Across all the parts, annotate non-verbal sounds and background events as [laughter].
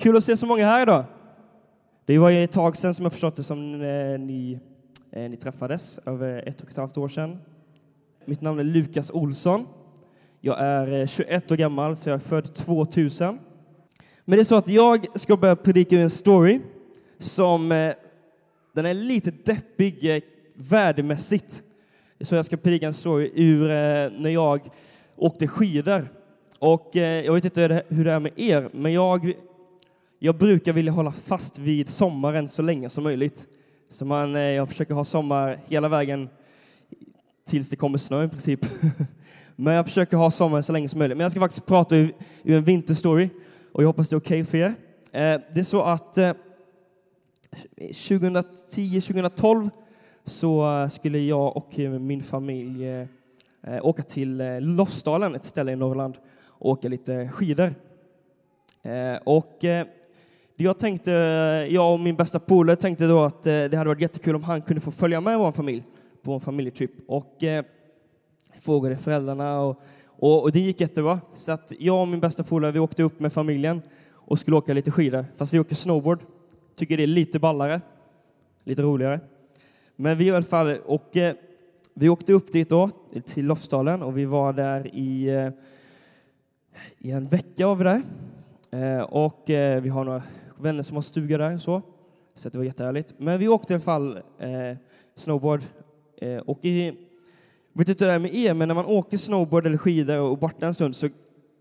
Kul att se så många här idag. Det var ju ett tag sedan som jag förstått det som eh, ni, eh, ni träffades, över ett och ett halvt år sedan. Mitt namn är Lukas Olsson. Jag är eh, 21 år gammal, så jag är född 2000. Men det är så att jag ska börja predika en story som den är lite deppig värdemässigt. Så jag ska predika en story ur när jag åkte skidor. Och jag vet inte hur det är med er, men jag, jag brukar vilja hålla fast vid sommaren så länge som möjligt. Så man, eh, jag försöker ha sommar hela vägen tills det kommer snö i princip. [laughs] men jag försöker ha sommaren så länge som möjligt. Men jag ska faktiskt prata ur, ur en vinterstory och jag hoppas det är okej okay för er. Eh, det är så att eh, 2010-2012 så eh, skulle jag och min familj eh, åka till eh, Lofsdalen, ett ställe i Norrland, och åka lite skidor. Och jag tänkte, jag och min bästa polare tänkte då att eh, det hade varit jättekul om han kunde få följa med vår familj på en familjetrip. Och eh, frågade föräldrarna och, och, och, det gick jättebra. Så att jag och min bästa polare, vi åkte upp med familjen och skulle åka lite skidor, fast vi åker snowboard. Tycker det är lite ballare, lite roligare. Men vi i alla fall, och eh, vi åkte upp dit då, till Lofsdalen, och vi var där i, eh, i en vecka av det eh, Och eh, vi har några vänner som har stuga där, så, så det var jättehärligt. Men vi åkte i alla fall eh, snowboard, eh, och i, jag vet inte hur det är med er, men när man åker snowboard eller skidor och borta en stund så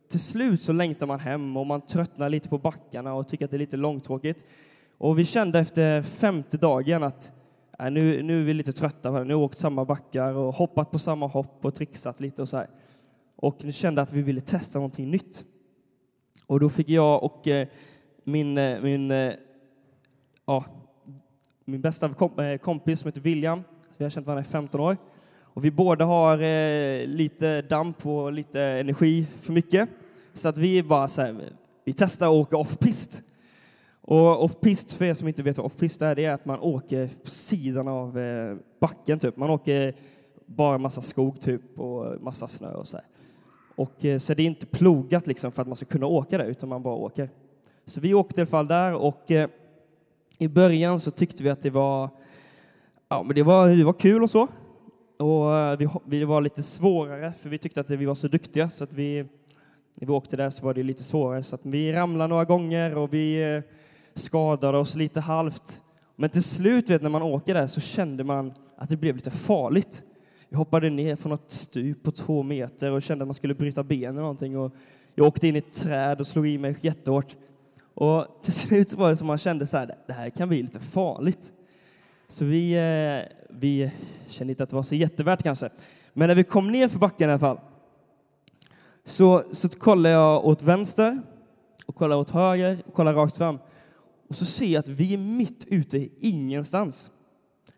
till slut så längtar man hem och man tröttnar lite på backarna och tycker att det är lite långtråkigt. Och vi kände efter femte dagen att äh, nu, nu är vi lite trötta. Nu har vi åkt samma backar och hoppat på samma hopp och trixat lite och så här. Och nu kände att vi ville testa någonting nytt. Och då fick jag och eh, min, eh, min, eh, ja, min bästa eh, kompis som heter William, vi har känt varandra i 15 år, och vi båda har eh, lite damp och lite energi för mycket. Så att vi bara så här, vi testar att åka off-pist. Och off-pist, för er som inte vet vad off-pist är, det är att man åker på sidan av eh, backen, typ. Man åker bara massa skog, typ, och massa snö och så här. Och, eh, så det är inte plogat liksom för att man ska kunna åka där, utan man bara åker. Så vi åkte i alla fall där och eh, i början så tyckte vi att det var, ja, men det var, det var kul och så. Och eh, vi, vi var lite svårare, för vi tyckte att vi var så duktiga, så att vi, när vi åkte där så var det lite svårare. Så att vi ramlade några gånger och vi eh, skadade oss lite halvt. Men till slut, vet, när man åker där, så kände man att det blev lite farligt. Jag hoppade ner från något stup på två meter och kände att man skulle bryta benen eller någonting. Och jag åkte in i ett träd och slog i mig jättehårt. Och till slut var det som man kände så här, det här kan bli lite farligt. Så vi, eh, vi kände inte att det var så jättevärt kanske. Men när vi kom ner för backen i alla fall så, så kollade jag åt vänster och kollade åt höger och kollade rakt fram. Och så ser jag att vi är mitt ute i ingenstans.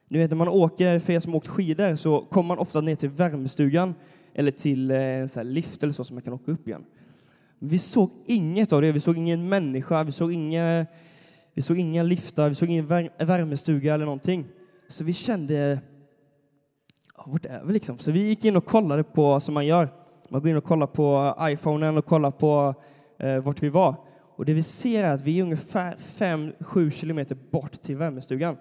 Ni vet när man åker, för er som åkt skidor, så kommer man ofta ner till värmestugan eller till eh, en sån lift eller så som man kan åka upp igen. Vi såg inget av det. Vi såg ingen människa, vi såg inga, vi såg inga liftar, vi såg ingen värmestuga eller någonting. Så vi kände, vart är vi liksom? Så vi gick in och kollade på, som man gör, man går in och kollar på iPhonen och kollar på eh, vart vi var. Och det vi ser är att vi är ungefär 5-7 kilometer bort till värmestugan.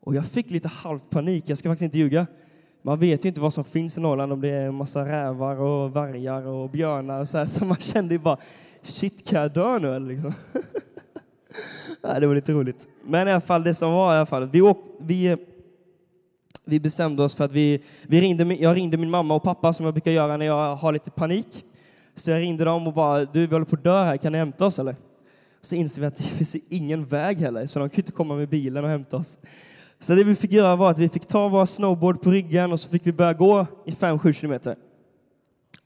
Och jag fick lite halv panik, jag ska faktiskt inte ljuga. Man vet ju inte vad som finns i Norrland, om det är en massa rävar och vargar och björnar och så här, så man kände ju bara shit, kan jag dö nu eller liksom? [laughs] ja, det var lite roligt. Men i alla fall, det som var i alla fall, vi, åk, vi, vi bestämde oss för att vi, vi ringde, jag ringde min mamma och pappa som jag brukar göra när jag har lite panik. Så jag ringde dem och bara, du vi håller på att dö här, kan ni hämta oss eller? Så inser vi att det finns ingen väg heller, så de kan inte komma med bilen och hämta oss. Så det vi fick göra var att vi fick ta vår snowboard på ryggen och så fick vi börja gå i 5-7 kilometer.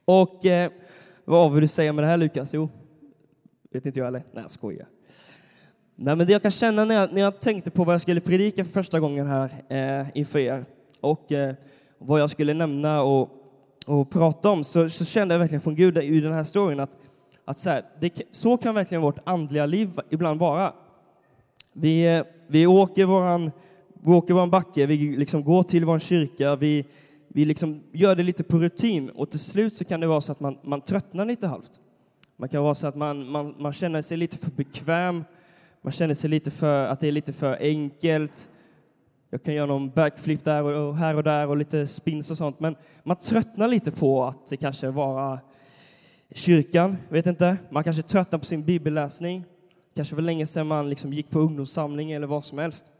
Och eh, vad vill du säga med det här Lukas? Jo, vet inte jag heller. Nej, jag skojar. Nej, men det jag kan känna när jag, när jag tänkte på vad jag skulle predika för första gången här eh, inför er och eh, vad jag skulle nämna och, och prata om så, så kände jag verkligen från Gud i den här storyn att, att så, här, det, så kan verkligen vårt andliga liv ibland vara. Vi, eh, vi åker våran vi åker vår backe, vi liksom går till vår kyrka, vi, vi liksom gör det lite på rutin och till slut så kan det vara så att man, man tröttnar lite halvt. Man kan vara så att man, man, man känner sig lite för bekväm. Man känner sig lite för, att det är lite för enkelt. Jag kan göra någon backflip där och här och där och lite spins och sånt. Men man tröttnar lite på att det kanske vara kyrkan, vet inte. Man kanske tröttnar på sin bibelläsning. Kanske var länge sedan man liksom gick på ungdomssamling eller vad som helst.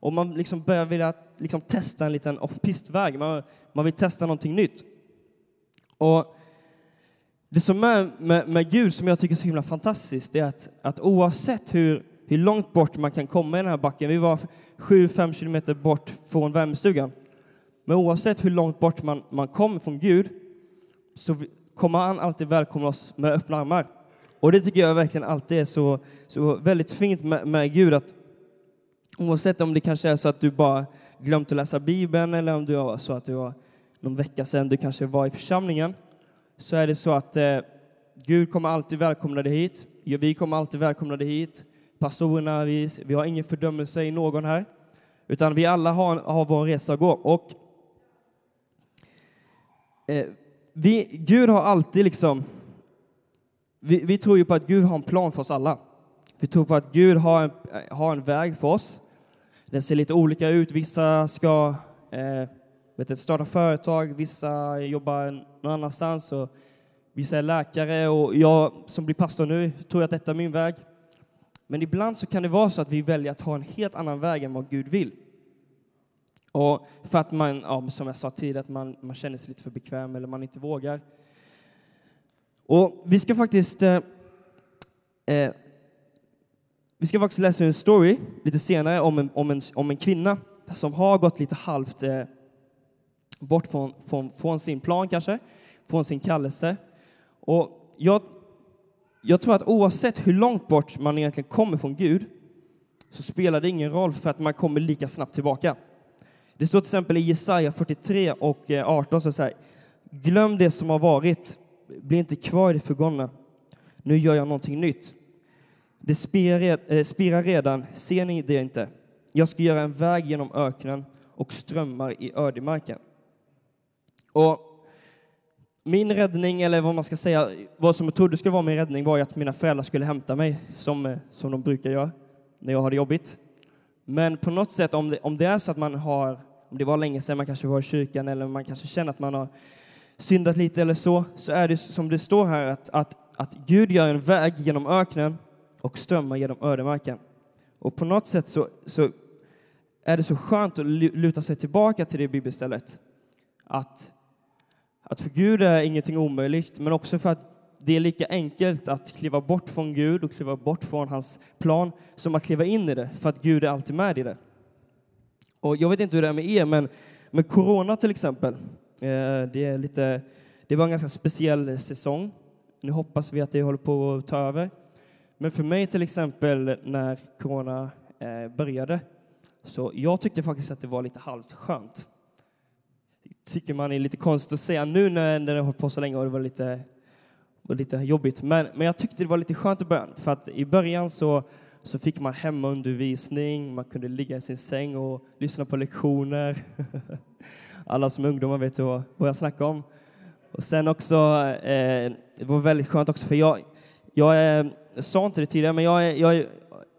Och man liksom börjar vilja liksom testa en liten off-pistväg. Man, man vill testa någonting nytt. Och det som är med, med Gud som jag tycker är så himla fantastiskt är att, att oavsett hur, hur långt bort man kan komma i den här backen, vi var 7-5 kilometer bort från värmestugan, men oavsett hur långt bort man, man kommer från Gud så kommer han alltid välkomna oss med öppna armar. Och det tycker jag verkligen alltid är så, så väldigt fint med, med Gud att oavsett om det kanske är så att du bara glömt att läsa Bibeln eller om du har så att du har någon vecka sedan du kanske var i församlingen så är det så att eh, Gud kommer alltid välkomna dig hit. Vi kommer alltid välkomna dig hit. Pastorerna, vi, vi har ingen fördömelse i någon här, utan vi alla har, har vår resa att gå. Och eh, vi, Gud har alltid liksom... Vi, vi, tror ju på att Gud har en plan för oss alla. Vi tror på att Gud har en, har en väg för oss. Den ser lite olika ut. Vissa ska eh, vet, starta företag, vissa jobbar någon annanstans och vissa är läkare och jag som blir pastor nu tror att detta är min väg. Men ibland så kan det vara så att vi väljer att ta en helt annan väg än vad Gud vill. Och för att man, ja, som jag sa tidigare, att man, man känner sig lite för bekväm eller man inte vågar. Och vi ska faktiskt eh, eh, vi ska faktiskt läsa en story lite senare om en, om en, om en kvinna som har gått lite halvt eh, bort från, från, från, sin plan kanske, från sin kallelse. Och jag, jag tror att oavsett hur långt bort man egentligen kommer från Gud så spelar det ingen roll för att man kommer lika snabbt tillbaka. Det står till exempel i Jesaja 43 och eh, 18 så säger Glöm det som har varit, bli inte kvar i det förgångna. Nu gör jag någonting nytt. Det eh, spirar redan, ser ni det inte? Jag ska göra en väg genom öknen och strömmar i ödemarken. Och min räddning, eller vad man ska säga, vad som jag trodde skulle vara min räddning var att mina föräldrar skulle hämta mig, som, eh, som de brukar göra när jag har det jobbigt. Men på något sätt, om det, om det är så att man har, om det var länge sedan man kanske var i kyrkan eller man kanske känner att man har syndat lite eller så, så är det som det står här att, att, att Gud gör en väg genom öknen och strömmar genom ödemarken. Och på något sätt så, så är det så skönt att luta sig tillbaka till det bibelstället. Att att för Gud är ingenting omöjligt, men också för att det är lika enkelt att kliva bort från Gud och kliva bort från hans plan som att kliva in i det, för att Gud är alltid med i det. Och jag vet inte hur det är med er, men med corona till exempel, eh, det, är lite, det var en ganska speciell säsong. Nu hoppas vi att det håller på att ta över. Men för mig till exempel när corona eh, började, så jag tyckte faktiskt att det var lite halvt skönt tycker man är lite konstigt att säga nu när det har hållit på så länge och det var lite, var lite jobbigt. Men, men jag tyckte det var lite skönt i början, för att i början så, så fick man hemundervisning, man kunde ligga i sin säng och lyssna på lektioner. [laughs] Alla som är ungdomar vet vad, vad jag snackar om. Och sen också, eh, det var väldigt skönt också, för jag, jag, är, jag sa inte det tidigare, men jag är, jag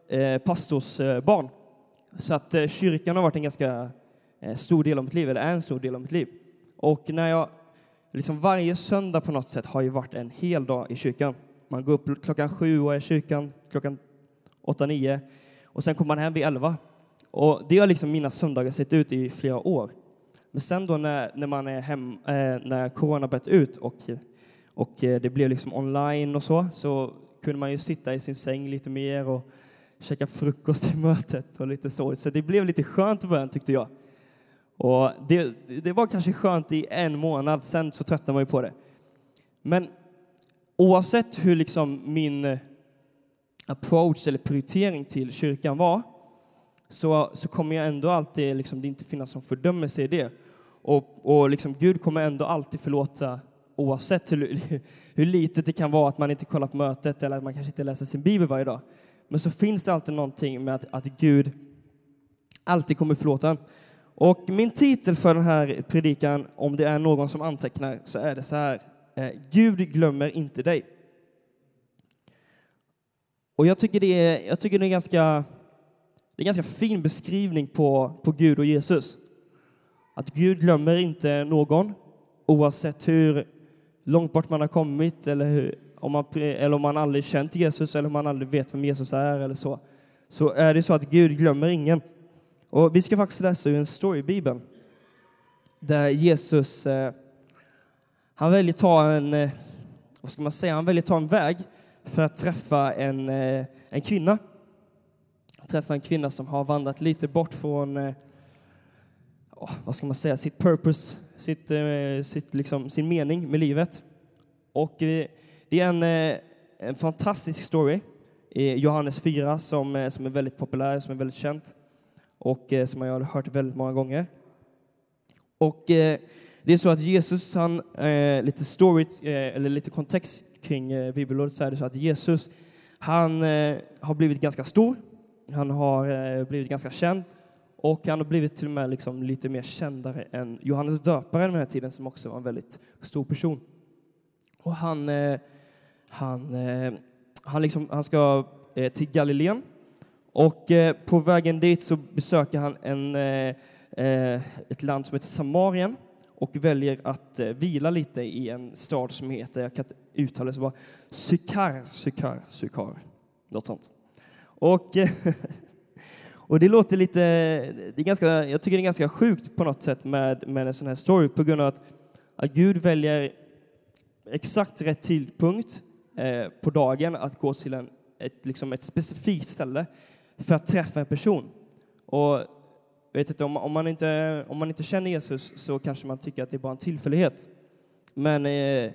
är eh, pastorsbarn. Eh, så att eh, kyrkan har varit en ganska Eh, stor del av mitt liv, eller är en stor del av mitt liv. Och när jag, liksom varje söndag på något sätt har ju varit en hel dag i kyrkan. Man går upp klockan sju och är i kyrkan klockan åtta, nio och sen kommer man hem vid elva. Och det har liksom mina söndagar sett ut i flera år. Men sen då när, när man är hem, eh, när corona bröt ut och, och eh, det blev liksom online och så, så kunde man ju sitta i sin säng lite mer och käka frukost i mötet och lite så. Så det blev lite skönt i början tyckte jag. Och det, det var kanske skönt i en månad, sen så tröttnade man ju på det. Men oavsett hur liksom min approach eller prioritering till kyrkan var, så, så kommer jag ändå alltid, liksom, det inte finnas någon fördömelse i det. Och, och liksom, Gud kommer ändå alltid förlåta oavsett hur, hur litet det kan vara att man inte kollar på mötet eller att man kanske inte läser sin bibel varje dag. Men så finns det alltid någonting med att, att Gud alltid kommer förlåta. Och min titel för den här predikan, om det är någon som antecknar, så är det så här. Eh, Gud glömmer inte dig. Och jag tycker det är, jag tycker det är ganska det är en ganska fin beskrivning på, på Gud och Jesus. Att Gud glömmer inte någon, oavsett hur långt bort man har kommit eller, hur, om, man, eller om man aldrig känt Jesus eller om man aldrig vet vem Jesus är eller så. Så är det så att Gud glömmer ingen. Och vi ska faktiskt läsa ur en story i Bibeln där Jesus, eh, han väljer ta en, eh, vad ska man säga, han väljer ta en väg för att träffa en, eh, en kvinna träffa en kvinna som har vandrat lite bort från, eh, vad ska man säga, sitt purpose, sitt, eh, sitt, liksom, sin mening med livet. Och eh, det är en, eh, en fantastisk story Johannes 4 som, som är väldigt populär, som är väldigt känt och som jag har hört väldigt många gånger. Och det är så att Jesus, han, lite story, eller lite kontext kring bibelordet så är det så att Jesus, han har blivit ganska stor han har blivit ganska känd och han har blivit till och med liksom lite mer kändare än Johannes döparen den här tiden som också var en väldigt stor person. Och han, eh, han, eh, han, liksom, han ska eh, till Galileen och eh, på vägen dit så besöker han en, eh, ett land som heter Samarien och väljer att vila lite i en stad som heter, jag kan inte uttala det så bara, Sykar, Sykar, Sykar, något sånt. Och, [laughs] och det låter lite, det är ganska, jag tycker det är ganska sjukt på något sätt med, med en sån här story på grund av att, att Gud väljer exakt rätt tidpunkt eh, på dagen att gå till en, ett, liksom ett specifikt ställe för att träffa en person. Och vet inte, om, om, man inte, om man inte känner Jesus så kanske man tycker att det är bara en tillfällighet. Men eh,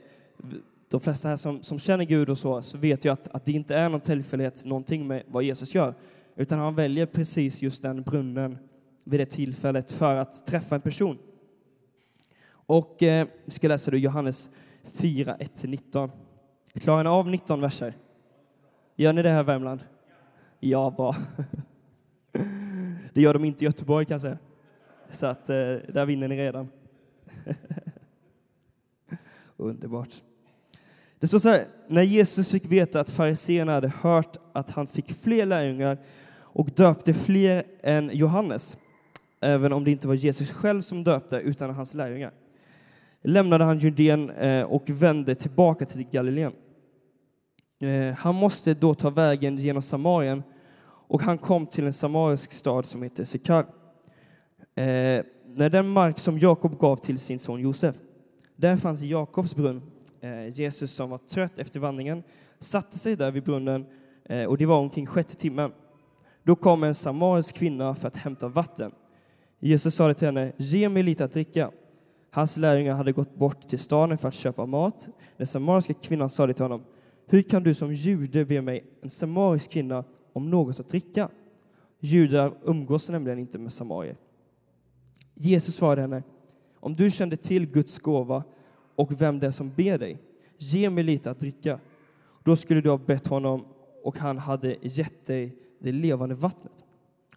de flesta här som, som känner Gud och så, så vet ju att, att det inte är någon tillfällighet någonting med vad Jesus gör, utan han väljer precis just den brunnen vid det tillfället för att träffa en person. Och eh, vi ska läsa då Johannes 4, 1-19. Klarar ni av 19 verser? Gör ni det här i Värmland? Ja, bra. [laughs] Det gör de inte i Göteborg kan jag säga. Så att eh, där vinner ni redan. [laughs] Underbart. Det står så här, när Jesus fick veta att fariséerna hade hört att han fick fler lärjungar och döpte fler än Johannes, även om det inte var Jesus själv som döpte, utan hans lärjungar, lämnade han Judeen eh, och vände tillbaka till Galileen. Eh, han måste då ta vägen genom Samarien och han kom till en samarisk stad som heter Sikar. Eh, när den mark som Jakob gav till sin son Josef. Där fanns Jakobs brunn Jesus som var trött efter vandringen satte sig där vid brunnen och det var omkring sjätte timmen. Då kom en samarisk kvinna för att hämta vatten. Jesus sa till henne, ge mig lite att dricka. Hans lärjungar hade gått bort till staden för att köpa mat. Den samariska kvinnan sa till honom, hur kan du som jude be mig, en samarisk kvinna, om något att dricka? Judar umgås nämligen inte med samarier. Jesus svarade henne, om du kände till Guds gåva och vem det är som ber dig. Ge mig lite att dricka. Då skulle du ha bett honom och han hade gett dig det levande vattnet.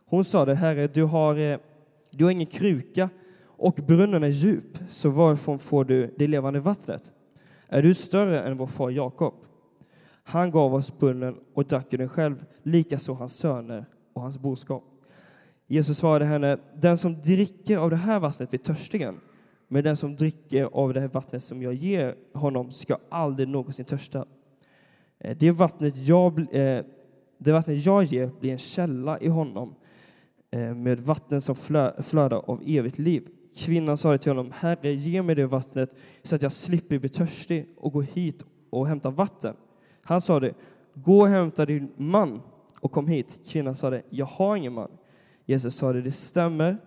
Hon sade, Herre, du har, eh, du har ingen kruka och brunnen är djup, så varifrån får du det levande vattnet? Är du större än vår far Jakob? Han gav oss brunnen och drack ur den själv, likaså hans söner och hans boskap. Jesus svarade henne, den som dricker av det här vattnet blir törstigen. Men den som dricker av det här vattnet som jag ger honom ska aldrig någonsin törsta. Eh, det vattnet jag, eh, det vatten jag ger blir en källa i honom eh, med vatten som flödar av evigt liv. Kvinnan sa till honom, Herre, ge mig det vattnet så att jag slipper bli törstig och gå hit och hämta vatten. Han sa det, gå och hämta din man och kom hit. Kvinnan sa det, jag har ingen man. Jesus sa det, det stämmer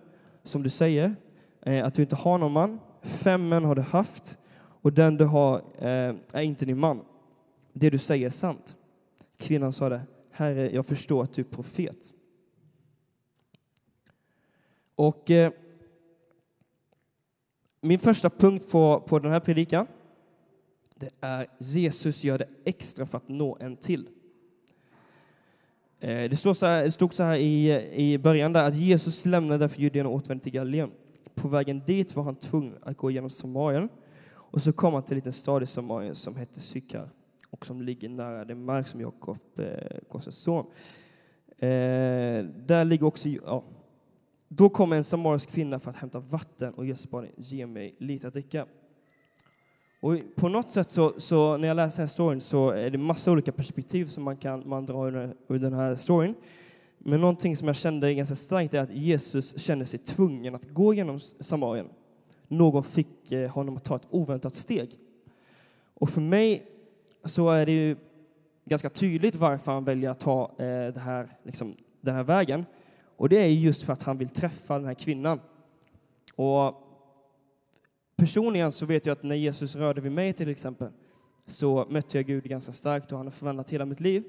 som du säger, eh, att du inte har någon man. Fem män har du haft och den du har eh, är inte din man. Det du säger är sant. Kvinnan sa det, Herre, jag förstår att du är profet. Och eh, min första punkt på, på den här predikan, det är Jesus gör det extra för att nå en till. Eh, det, stod så här, det stod så här i, i början där att Jesus lämnade därför Judeen och återvände till Galileen. På vägen dit var han tvungen att gå genom Samarien och så kom han till en liten stad i Samarien som hette Sykar och som ligger nära den mark som Jakob eh, gav son. Eh, där ligger också, ja. Då kommer en samarisk kvinna för att hämta vatten och Jesus ger ge mig lite att dricka. Och på något sätt så, så, när jag läser den här storyn så är det massa olika perspektiv som man kan man dra ur, ur den här storyn. Men någonting som jag kände ganska starkt är att Jesus kände sig tvungen att gå genom Samarien. Någon fick eh, honom att ta ett oväntat steg. Och för mig så är det ju ganska tydligt varför han väljer att ta eh, det här, liksom, den här vägen. Och det är just för att han vill träffa den här kvinnan. Och personligen så vet jag att när Jesus rörde vid mig till exempel så mötte jag Gud ganska starkt och han har förvandlat hela mitt liv.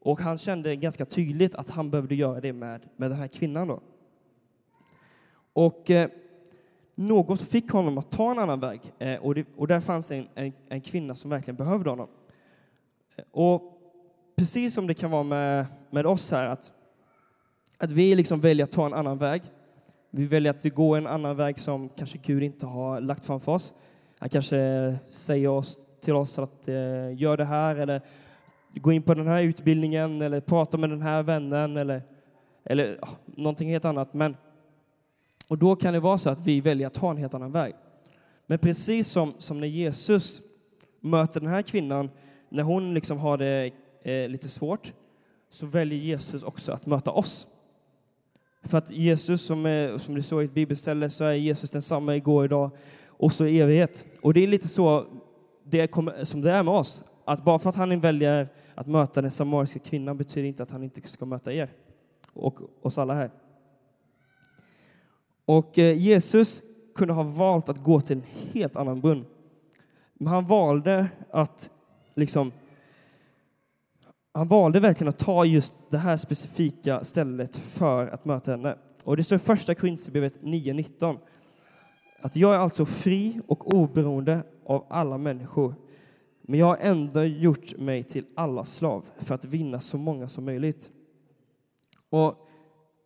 Och han kände ganska tydligt att han behövde göra det med, med den här kvinnan. Då. Och eh, något fick honom att ta en annan väg. Eh, och, det, och där fanns en, en, en, kvinna som verkligen behövde honom. Och precis som det kan vara med, med oss här, att, att vi liksom väljer att ta en annan väg. Vi väljer att gå en annan väg som kanske Gud inte har lagt framför oss. Han kanske säger oss, till oss att eh, gör det här eller gå in på den här utbildningen eller prata med den här vännen eller, eller oh, någonting helt annat. Men, och då kan det vara så att vi väljer att ta en helt annan väg. Men precis som, som när Jesus möter den här kvinnan, när hon liksom har det eh, lite svårt, så väljer Jesus också att möta oss. För att Jesus, som, är, som det står i ett bibelställe, så är Jesus densamma igår, idag och så i evighet. Och det är lite så det kommer, som det är med oss. Att bara för att han väljer att möta den samariska kvinnan betyder inte att han inte ska möta er och oss alla här. Och eh, Jesus kunde ha valt att gå till en helt annan brunn. Men han valde att liksom han valde verkligen att ta just det här specifika stället för att möta henne. Och det står i första Korinthierbrevet 9.19 att jag är alltså fri och oberoende av alla människor men jag har ändå gjort mig till alla slav för att vinna så många som möjligt. Och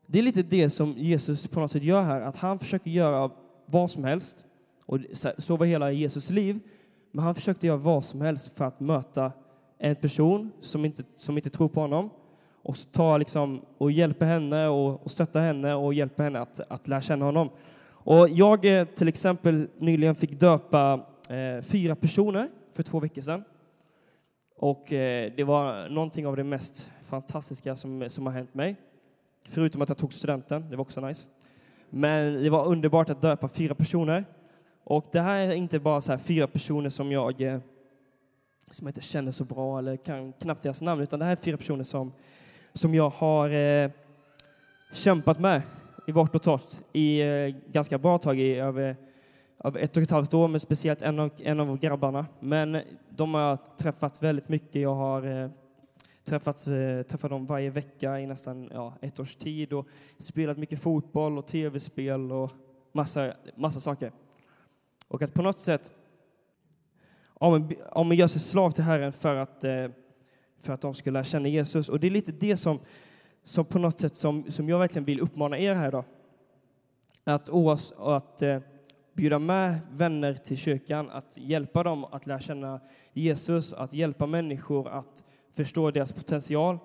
Det är lite det som Jesus på något sätt gör här, att han försöker göra vad som helst. Och så var hela Jesus liv. Men han försökte göra vad som helst för att möta en person som inte, som inte tror på honom och ta liksom, och hjälpa henne och, och stötta henne och hjälpa henne att, att lära känna honom. Och jag eh, till exempel nyligen fick döpa eh, fyra personer för två veckor sedan. Och eh, det var någonting av det mest fantastiska som, som har hänt mig. Förutom att jag tog studenten, det var också nice. Men det var underbart att döpa fyra personer. Och det här är inte bara så här fyra personer som jag eh, som jag inte känner så bra eller kan knappt deras namn, utan det här är fyra personer som, som jag har eh, kämpat med i vart och torrt i eh, ganska bra tag, i över över ett och ett halvt år, men speciellt en av, en av grabbarna. Men de har jag träffat väldigt mycket. Jag har eh, träffat, eh, träffat dem varje vecka i nästan ja, ett års tid och spelat mycket fotboll och tv-spel och massa, massa saker. Och att på något sätt om man gör sig slav till Herren för att, eh, för att de ska lära känna Jesus. Och det är lite det som, som på något sätt som, som jag verkligen vill uppmana er här idag. Att, att eh, bjuda med vänner till kyrkan, att hjälpa dem att lära känna Jesus, att hjälpa människor att förstå deras potential.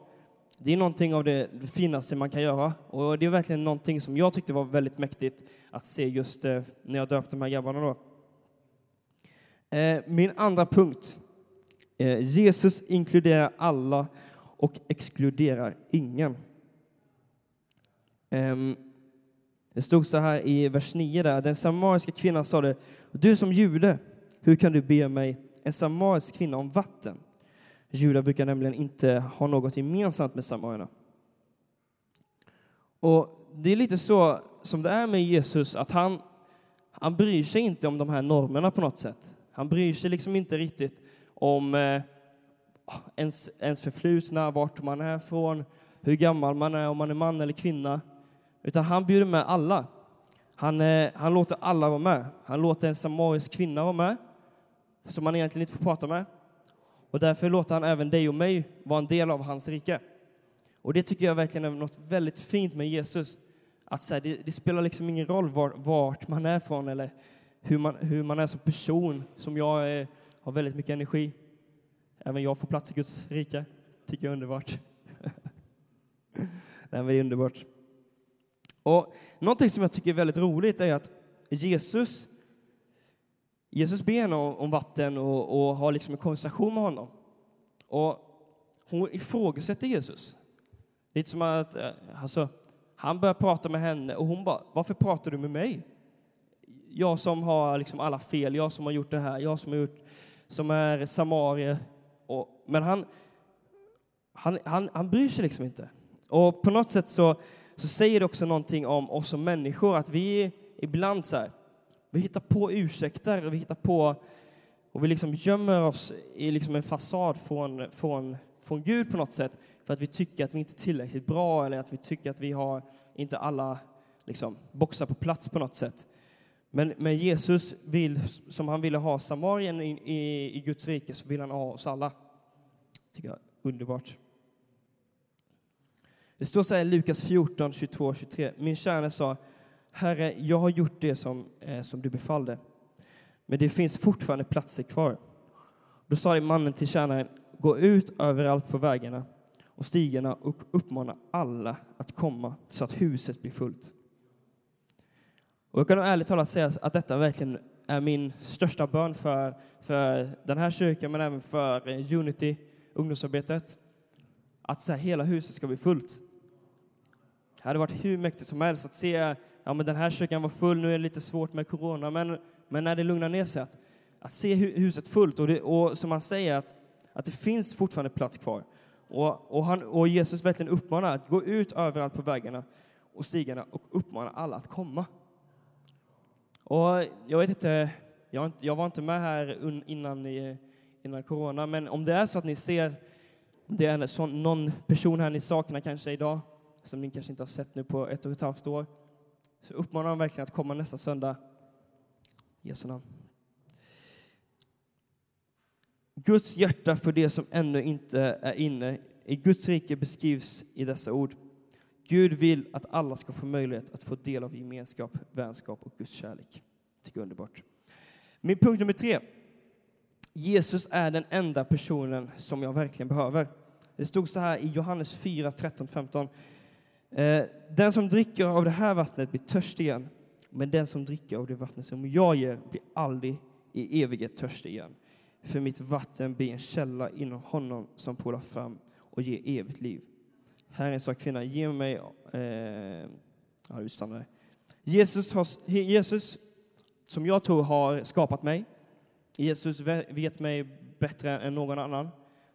Det är någonting av det finaste man kan göra och det är verkligen någonting som jag tyckte var väldigt mäktigt att se just eh, när jag döpte de här grabbarna. Då. Eh, min andra punkt. Eh, Jesus inkluderar alla och exkluderar ingen. Ehm, det stod så här i vers 9 där, den samariska kvinnan sade, du som jude, hur kan du be mig, en samarisk kvinna, om vatten? Judar brukar nämligen inte ha något gemensamt med samarierna. Och det är lite så som det är med Jesus, att han, han bryr sig inte om de här normerna på något sätt. Han bryr sig liksom inte riktigt om eh, ens, ens förflutna, vart man är från, hur gammal man är, om man är man eller kvinna. Utan han bjuder med alla. Han, eh, han låter alla vara med. Han låter en samarisk kvinna vara med, som man egentligen inte får prata med. Och därför låter han även dig och mig vara en del av hans rike. Och det tycker jag verkligen är något väldigt fint med Jesus. Att så här, det, det, spelar liksom ingen roll var, vart man är från eller hur man, hur man är som person, som jag är, har väldigt mycket energi. även jag får plats i Guds rike. Tycker jag är underbart. [laughs] Nej, det är underbart. Och någonting som jag tycker är väldigt roligt är att Jesus, Jesus ber henne om vatten och, och har liksom en konversation med honom. Och hon ifrågasätter Jesus. Lite som att eh, alltså, han börjar prata med henne och hon bara, varför pratar du med mig? Jag som har liksom alla fel, jag som har gjort det här, jag som, har gjort, som är samarier. Och, men han, han, han, han bryr sig liksom inte. Och på något sätt så, så säger det också någonting om oss som människor, att vi ibland så här, vi hittar på ursäkter, och vi hittar på och vi liksom gömmer oss i liksom en fasad från, från, från Gud på något sätt för att vi tycker att vi inte är tillräckligt bra eller att vi tycker att vi har inte alla liksom, boxar på plats på något sätt. Men, men Jesus vill, som han ville ha Samarien i, i, i Guds rike, så vill han ha oss alla. tycker jag är underbart. Det står så här i Lukas 14, 22 23. Min tjänare sa, Herre, jag har gjort det som, eh, som du befallde, men det finns fortfarande platser kvar. Då sa mannen till tjänaren, gå ut överallt på vägarna och stigarna och uppmana alla att komma så att huset blir fullt. Och jag kan ärligt talat säga att detta verkligen är min största bön för, för den här kyrkan, men även för Unity, ungdomsarbetet. Att så här, hela huset ska bli fullt. Det hade varit hur mäktigt som helst att se, ja men den här kyrkan var full, nu är det lite svårt med corona, men, men när det lugnar ner sig, att, att se huset fullt och, det, och som han säger, att, att det finns fortfarande plats kvar. Och, och, han, och Jesus verkligen uppmanar att gå ut överallt på vägarna och stigarna och uppmana alla att komma. Och jag vet inte, jag, jag var inte med här innan, innan corona, men om det är så att ni ser, det är sån, någon person här ni saknar kanske idag, som ni kanske inte har sett nu på ett och ett halvt år, så uppmanar jag verkligen att komma nästa söndag. I Jesu namn. Guds hjärta för det som ännu inte är inne i Guds rike beskrivs i dessa ord. Gud vill att alla ska få möjlighet att få del av gemenskap, vänskap och Guds kärlek. Tycker jag är underbart. Min punkt nummer tre. Jesus är den enda personen som jag verkligen behöver. Det stod så här i Johannes 4, 13, 15. Den som dricker av det här vattnet blir törstig igen, men den som dricker av det vattnet som jag ger blir aldrig i evighet törstig igen. För mitt vatten blir en källa inom honom som pålar fram och ger evigt liv. Herren sa kvinnan, ge mig... Eh, ja, vi stannar Jesus, har, Jesus, som jag tror har skapat mig. Jesus vet mig bättre än någon annan.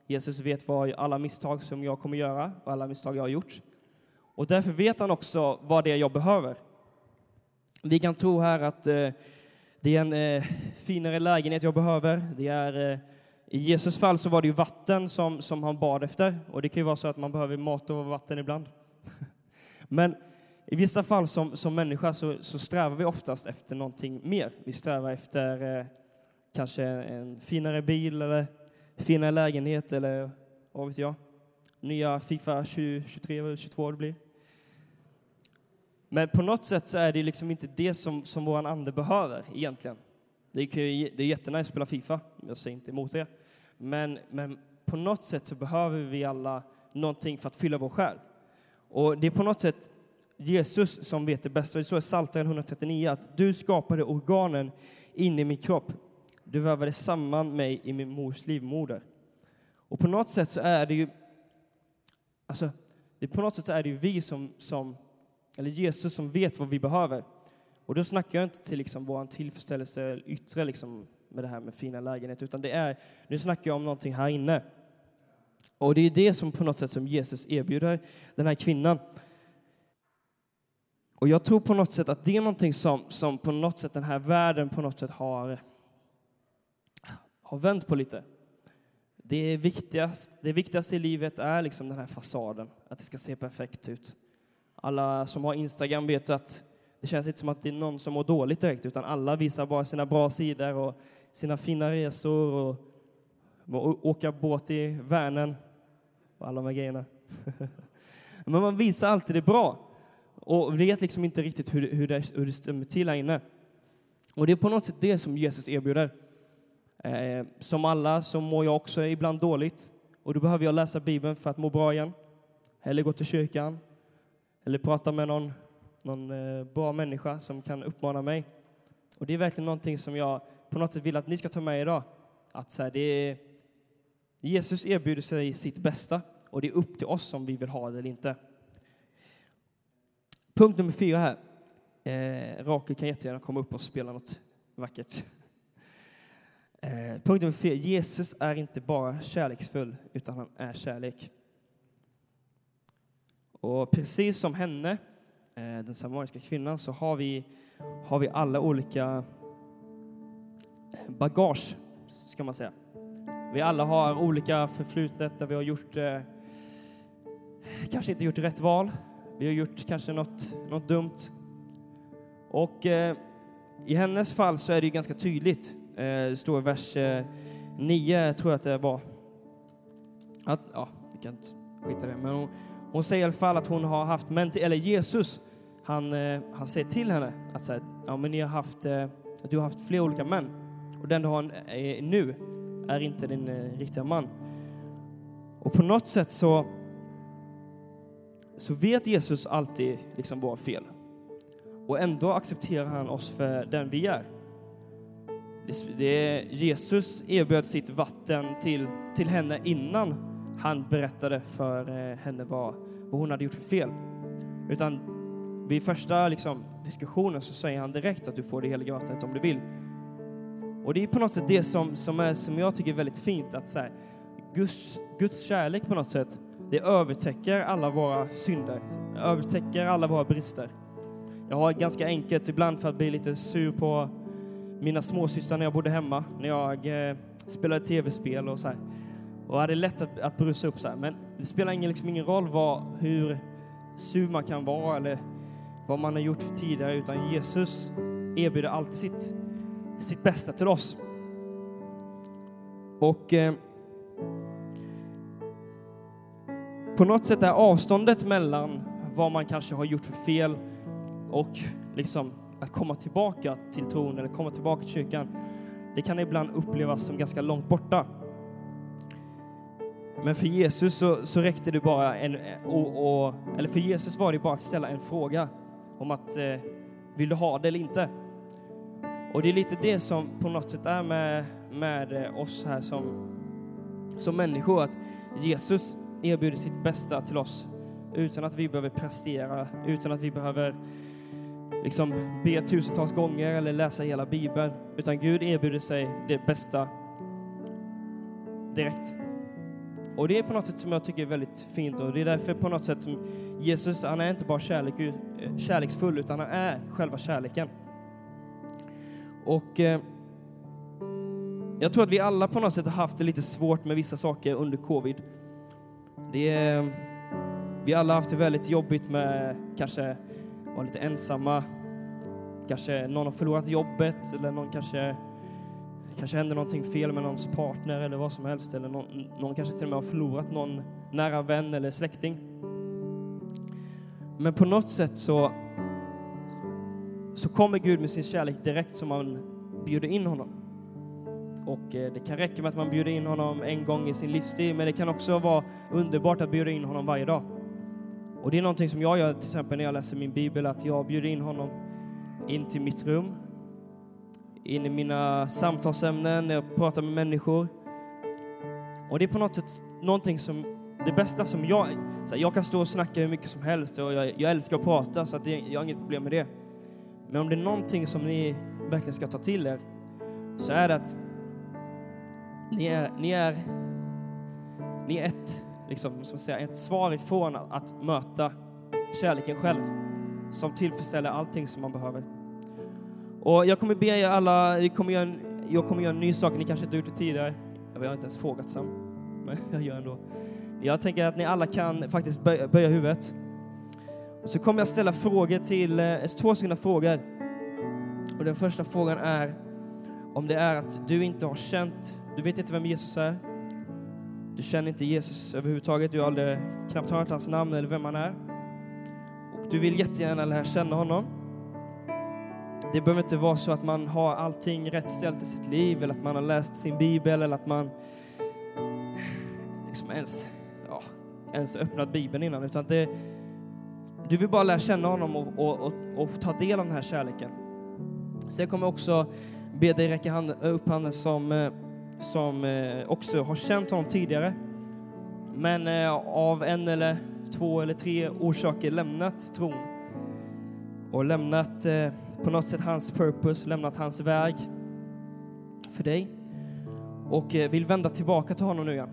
Jesus vet vad alla misstag som jag kommer göra och alla misstag jag har gjort. Och därför vet han också vad det är jag behöver. Vi kan tro här att eh, det är en eh, finare lägenhet jag behöver. Det är, eh, i Jesus fall så var det ju vatten som, som han bad efter. Och det kan ju vara så att man behöver mat och vatten ibland. [laughs] Men i vissa fall som, som människa så, så strävar vi oftast efter någonting mer. Vi strävar efter eh, kanske en finare bil eller finare lägenhet eller vad vet jag. Nya Fifa 2023 eller 22 det blir. Men på något sätt så är det liksom inte det som, som vår ande behöver egentligen. Det är, det är jättenice att spela Fifa, jag säger inte emot det. Men, men på något sätt så behöver vi alla någonting för att fylla vår själ. Och det är på något sätt Jesus som vet det bästa. Det står i Psaltaren 139 att du skapade organen in i min kropp. Du vävade samman mig i min mors livmoder. Och på något sätt så är det ju, alltså, det, på något sätt så är det vi som, som eller Jesus som vet vad vi behöver. Och då snackar jag inte till liksom vår tillfredsställelse yttre liksom, med det här med fina lägenheter, utan det är, nu snackar jag om någonting här inne. Och det är det som på något sätt som Jesus erbjuder den här kvinnan. Och jag tror på något sätt att det är någonting som, som på något sätt den här världen på något sätt har, har vänt på lite. Det, viktigaste, det viktigaste i livet är liksom den här fasaden, att det ska se perfekt ut. Alla som har Instagram vet att det känns inte som att det är någon som mår dåligt direkt, utan alla visar bara sina bra sidor och sina fina resor och, och åka båt i Vänern och alla de här grejerna. [laughs] Men man visar alltid det bra och vet liksom inte riktigt hur, hur, det, hur det stämmer till här inne. Och det är på något sätt det som Jesus erbjuder. Eh, som alla så mår jag också ibland dåligt och då behöver jag läsa Bibeln för att må bra igen. Eller gå till kyrkan. Eller prata med någon, någon eh, bra människa som kan uppmana mig. Och det är verkligen någonting som jag på något sätt vill att ni ska ta med idag. Att så här, det är, Jesus erbjuder sig sitt bästa och det är upp till oss om vi vill ha det eller inte. Punkt nummer fyra här. Eh, Rakel kan jättegärna komma upp och spela något vackert. Eh, punkt nummer fyra. Jesus är inte bara kärleksfull, utan han är kärlek. Och precis som henne, Eh, den samariska kvinnan, så har vi, har vi alla olika eh, bagage, ska man säga. Vi alla har olika förflutet där vi har gjort, eh, kanske inte gjort rätt val. Vi har gjort kanske något, något dumt. Och eh, i hennes fall så är det ju ganska tydligt. Eh, det står i vers eh, 9, tror jag att det var. Att, ja, vi kan inte skita det. Men hon, hon säger i alla fall att hon har haft män, eller Jesus, han, eh, han säger till henne att säga, ja men ni har haft, eh, att du har haft flera olika män. Och den du har nu är inte din eh, riktiga man. Och på något sätt så, så vet Jesus alltid liksom våra fel. Och ändå accepterar han oss för den vi är. Det, det, Jesus erbjöd sitt vatten till, till henne innan han berättade för eh, henne vad, vad hon hade gjort för fel. Utan vid första liksom, diskussionen så säger han direkt att du får det heliga vattnet om du vill. Och det är på något sätt det som, som, är, som jag tycker är väldigt fint, att så här, Guds, Guds kärlek på något sätt, det övertäcker alla våra synder, övertäcker alla våra brister. Jag har ganska enkelt ibland för att bli lite sur på mina småsystrar när jag bodde hemma, när jag eh, spelade tv-spel och så här. Och hade lätt att, att brusa upp så här. Men det spelar ingen, liksom ingen roll vad, hur sur man kan vara eller vad man har gjort tidigare, utan Jesus erbjuder alltid sitt sitt bästa till oss. Och eh, på något sätt är avståndet mellan vad man kanske har gjort för fel och liksom att komma tillbaka till tron eller komma tillbaka till kyrkan, det kan ibland upplevas som ganska långt borta. Men för Jesus så, så räckte det bara en, och, och, eller för Jesus var det bara att ställa en fråga om att eh, vill du ha det eller inte? Och det är lite det som på något sätt är med, med eh, oss här som, som människor, att Jesus erbjuder sitt bästa till oss utan att vi behöver prestera, utan att vi behöver liksom be tusentals gånger eller läsa hela Bibeln, utan Gud erbjuder sig det bästa direkt. Och det är på något sätt som jag tycker är väldigt fint och det är därför på något sätt som Jesus, han är inte bara kärlek, eh, kärleksfull, utan han är själva kärleken. Och eh, jag tror att vi alla på något sätt har haft det lite svårt med vissa saker under covid. Det är, vi alla har haft det väldigt jobbigt med kanske vara lite ensamma, kanske någon har förlorat jobbet eller någon kanske det kanske händer någonting fel med någons partner eller vad som helst eller någon, någon kanske till och med har förlorat någon nära vän eller släkting. Men på något sätt så så kommer Gud med sin kärlek direkt som man bjuder in honom. Och eh, det kan räcka med att man bjuder in honom en gång i sin livstid, men det kan också vara underbart att bjuda in honom varje dag. Och det är någonting som jag gör till exempel när jag läser min bibel, att jag bjuder in honom in till mitt rum, in i mina samtalsämnen, när jag pratar med människor. Och det är på något sätt någonting som, det bästa som jag, så här, jag kan stå och snacka hur mycket som helst och jag, jag älskar att prata så att det, jag har inget problem med det. Men om det är någonting som ni verkligen ska ta till er så är det att ni är, ni är, ni är ett, liksom, som säga, ett svar ifrån att, att möta kärleken själv som tillfredsställer allting som man behöver. Och jag kommer be er alla, jag kommer, göra en, jag kommer göra en ny sak, ni kanske inte har gjort det tidigare. Jag har inte ens frågat Sam, [laughs] men jag gör ändå. Jag tänker att ni alla kan faktiskt böja, böja huvudet. Och så kommer jag ställa frågor till, eh, två stycken frågor. Och den första frågan är om det är att du inte har känt, du vet inte vem Jesus är. Du känner inte Jesus överhuvudtaget, du har aldrig knappt hört hans namn eller vem han är. Och du vill jättegärna lära känna honom. Det behöver inte vara så att man har allting rätt ställt i sitt liv eller att man har läst sin bibel eller att man liksom ens, ja, ens öppnat bibeln innan. Utan det, du vill bara lära känna honom och, och, och, och ta del av den här kärleken. Sen kommer jag också be dig räcka hand, upp handen som, eh, som eh, också har känt honom tidigare men eh, av en eller två eller tre orsaker lämnat tron och lämnat på något sätt hans purpose, lämnat hans väg för dig och eh, vill vända tillbaka till honom nu igen.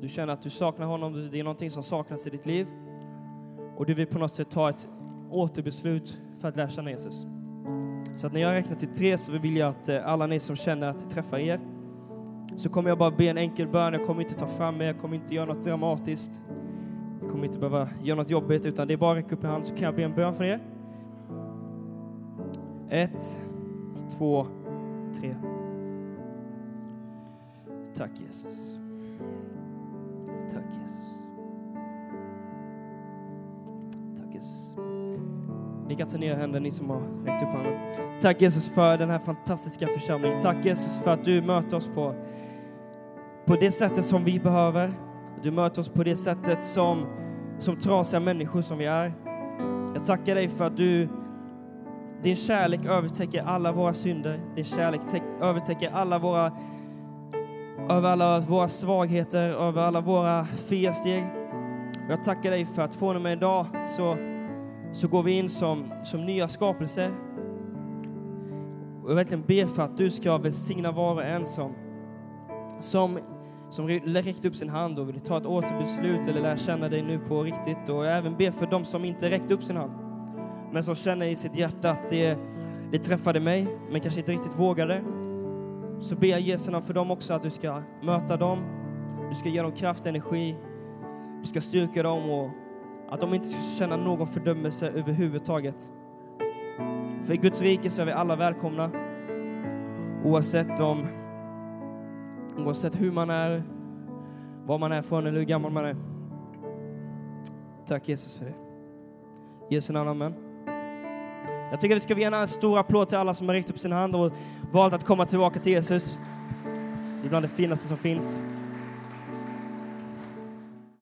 Du känner att du saknar honom, det är någonting som saknas i ditt liv och du vill på något sätt ta ett återbeslut för att lära känna Jesus. Så att när jag räknar till tre så vill jag att eh, alla ni som känner att det träffar er så kommer jag bara be en enkel bön. Jag kommer inte ta fram er, jag kommer inte göra något dramatiskt. Jag kommer inte behöva göra något jobbigt, utan det är bara att räcka upp en hand så kan jag be en bön för er. Ett, två, tre. Tack Jesus. Tack Jesus. Tack Jesus. Ni kan ta ner händerna, ni som har räckt upp handen. Tack Jesus för den här fantastiska församlingen. Tack Jesus för att du möter oss på på det sättet som vi behöver. Du möter oss på det sättet som, som trasiga människor som vi är. Jag tackar dig för att du, din kärlek övertäcker alla våra synder. Din kärlek övertäcker alla våra, över alla våra svagheter, över alla våra felsteg. Jag tackar dig för att från och med idag så, så går vi in som, som nya skapelser. Och jag verkligen ber för att du ska välsigna var och en som, som som räckte upp sin hand och vill ta ett återbeslut eller lära känna dig nu på riktigt. Och även ber för dem som inte räckte upp sin hand, men som känner i sitt hjärta att det, det träffade mig, men kanske inte riktigt vågade. Så ber jag Jesu namn för dem också att du ska möta dem, du ska ge dem kraft och energi, du ska styrka dem och att de inte ska känna någon fördömelse överhuvudtaget. För i Guds rike så är vi alla välkomna, oavsett om Oavsett hur man är, var man är från eller hur gammal man är. Tack Jesus för det. Jesu namn, amen. Jag tycker att vi ska ge en stor applåd till alla som har räckt upp sin hand och valt att komma tillbaka till Jesus. Det är bland det finaste som finns.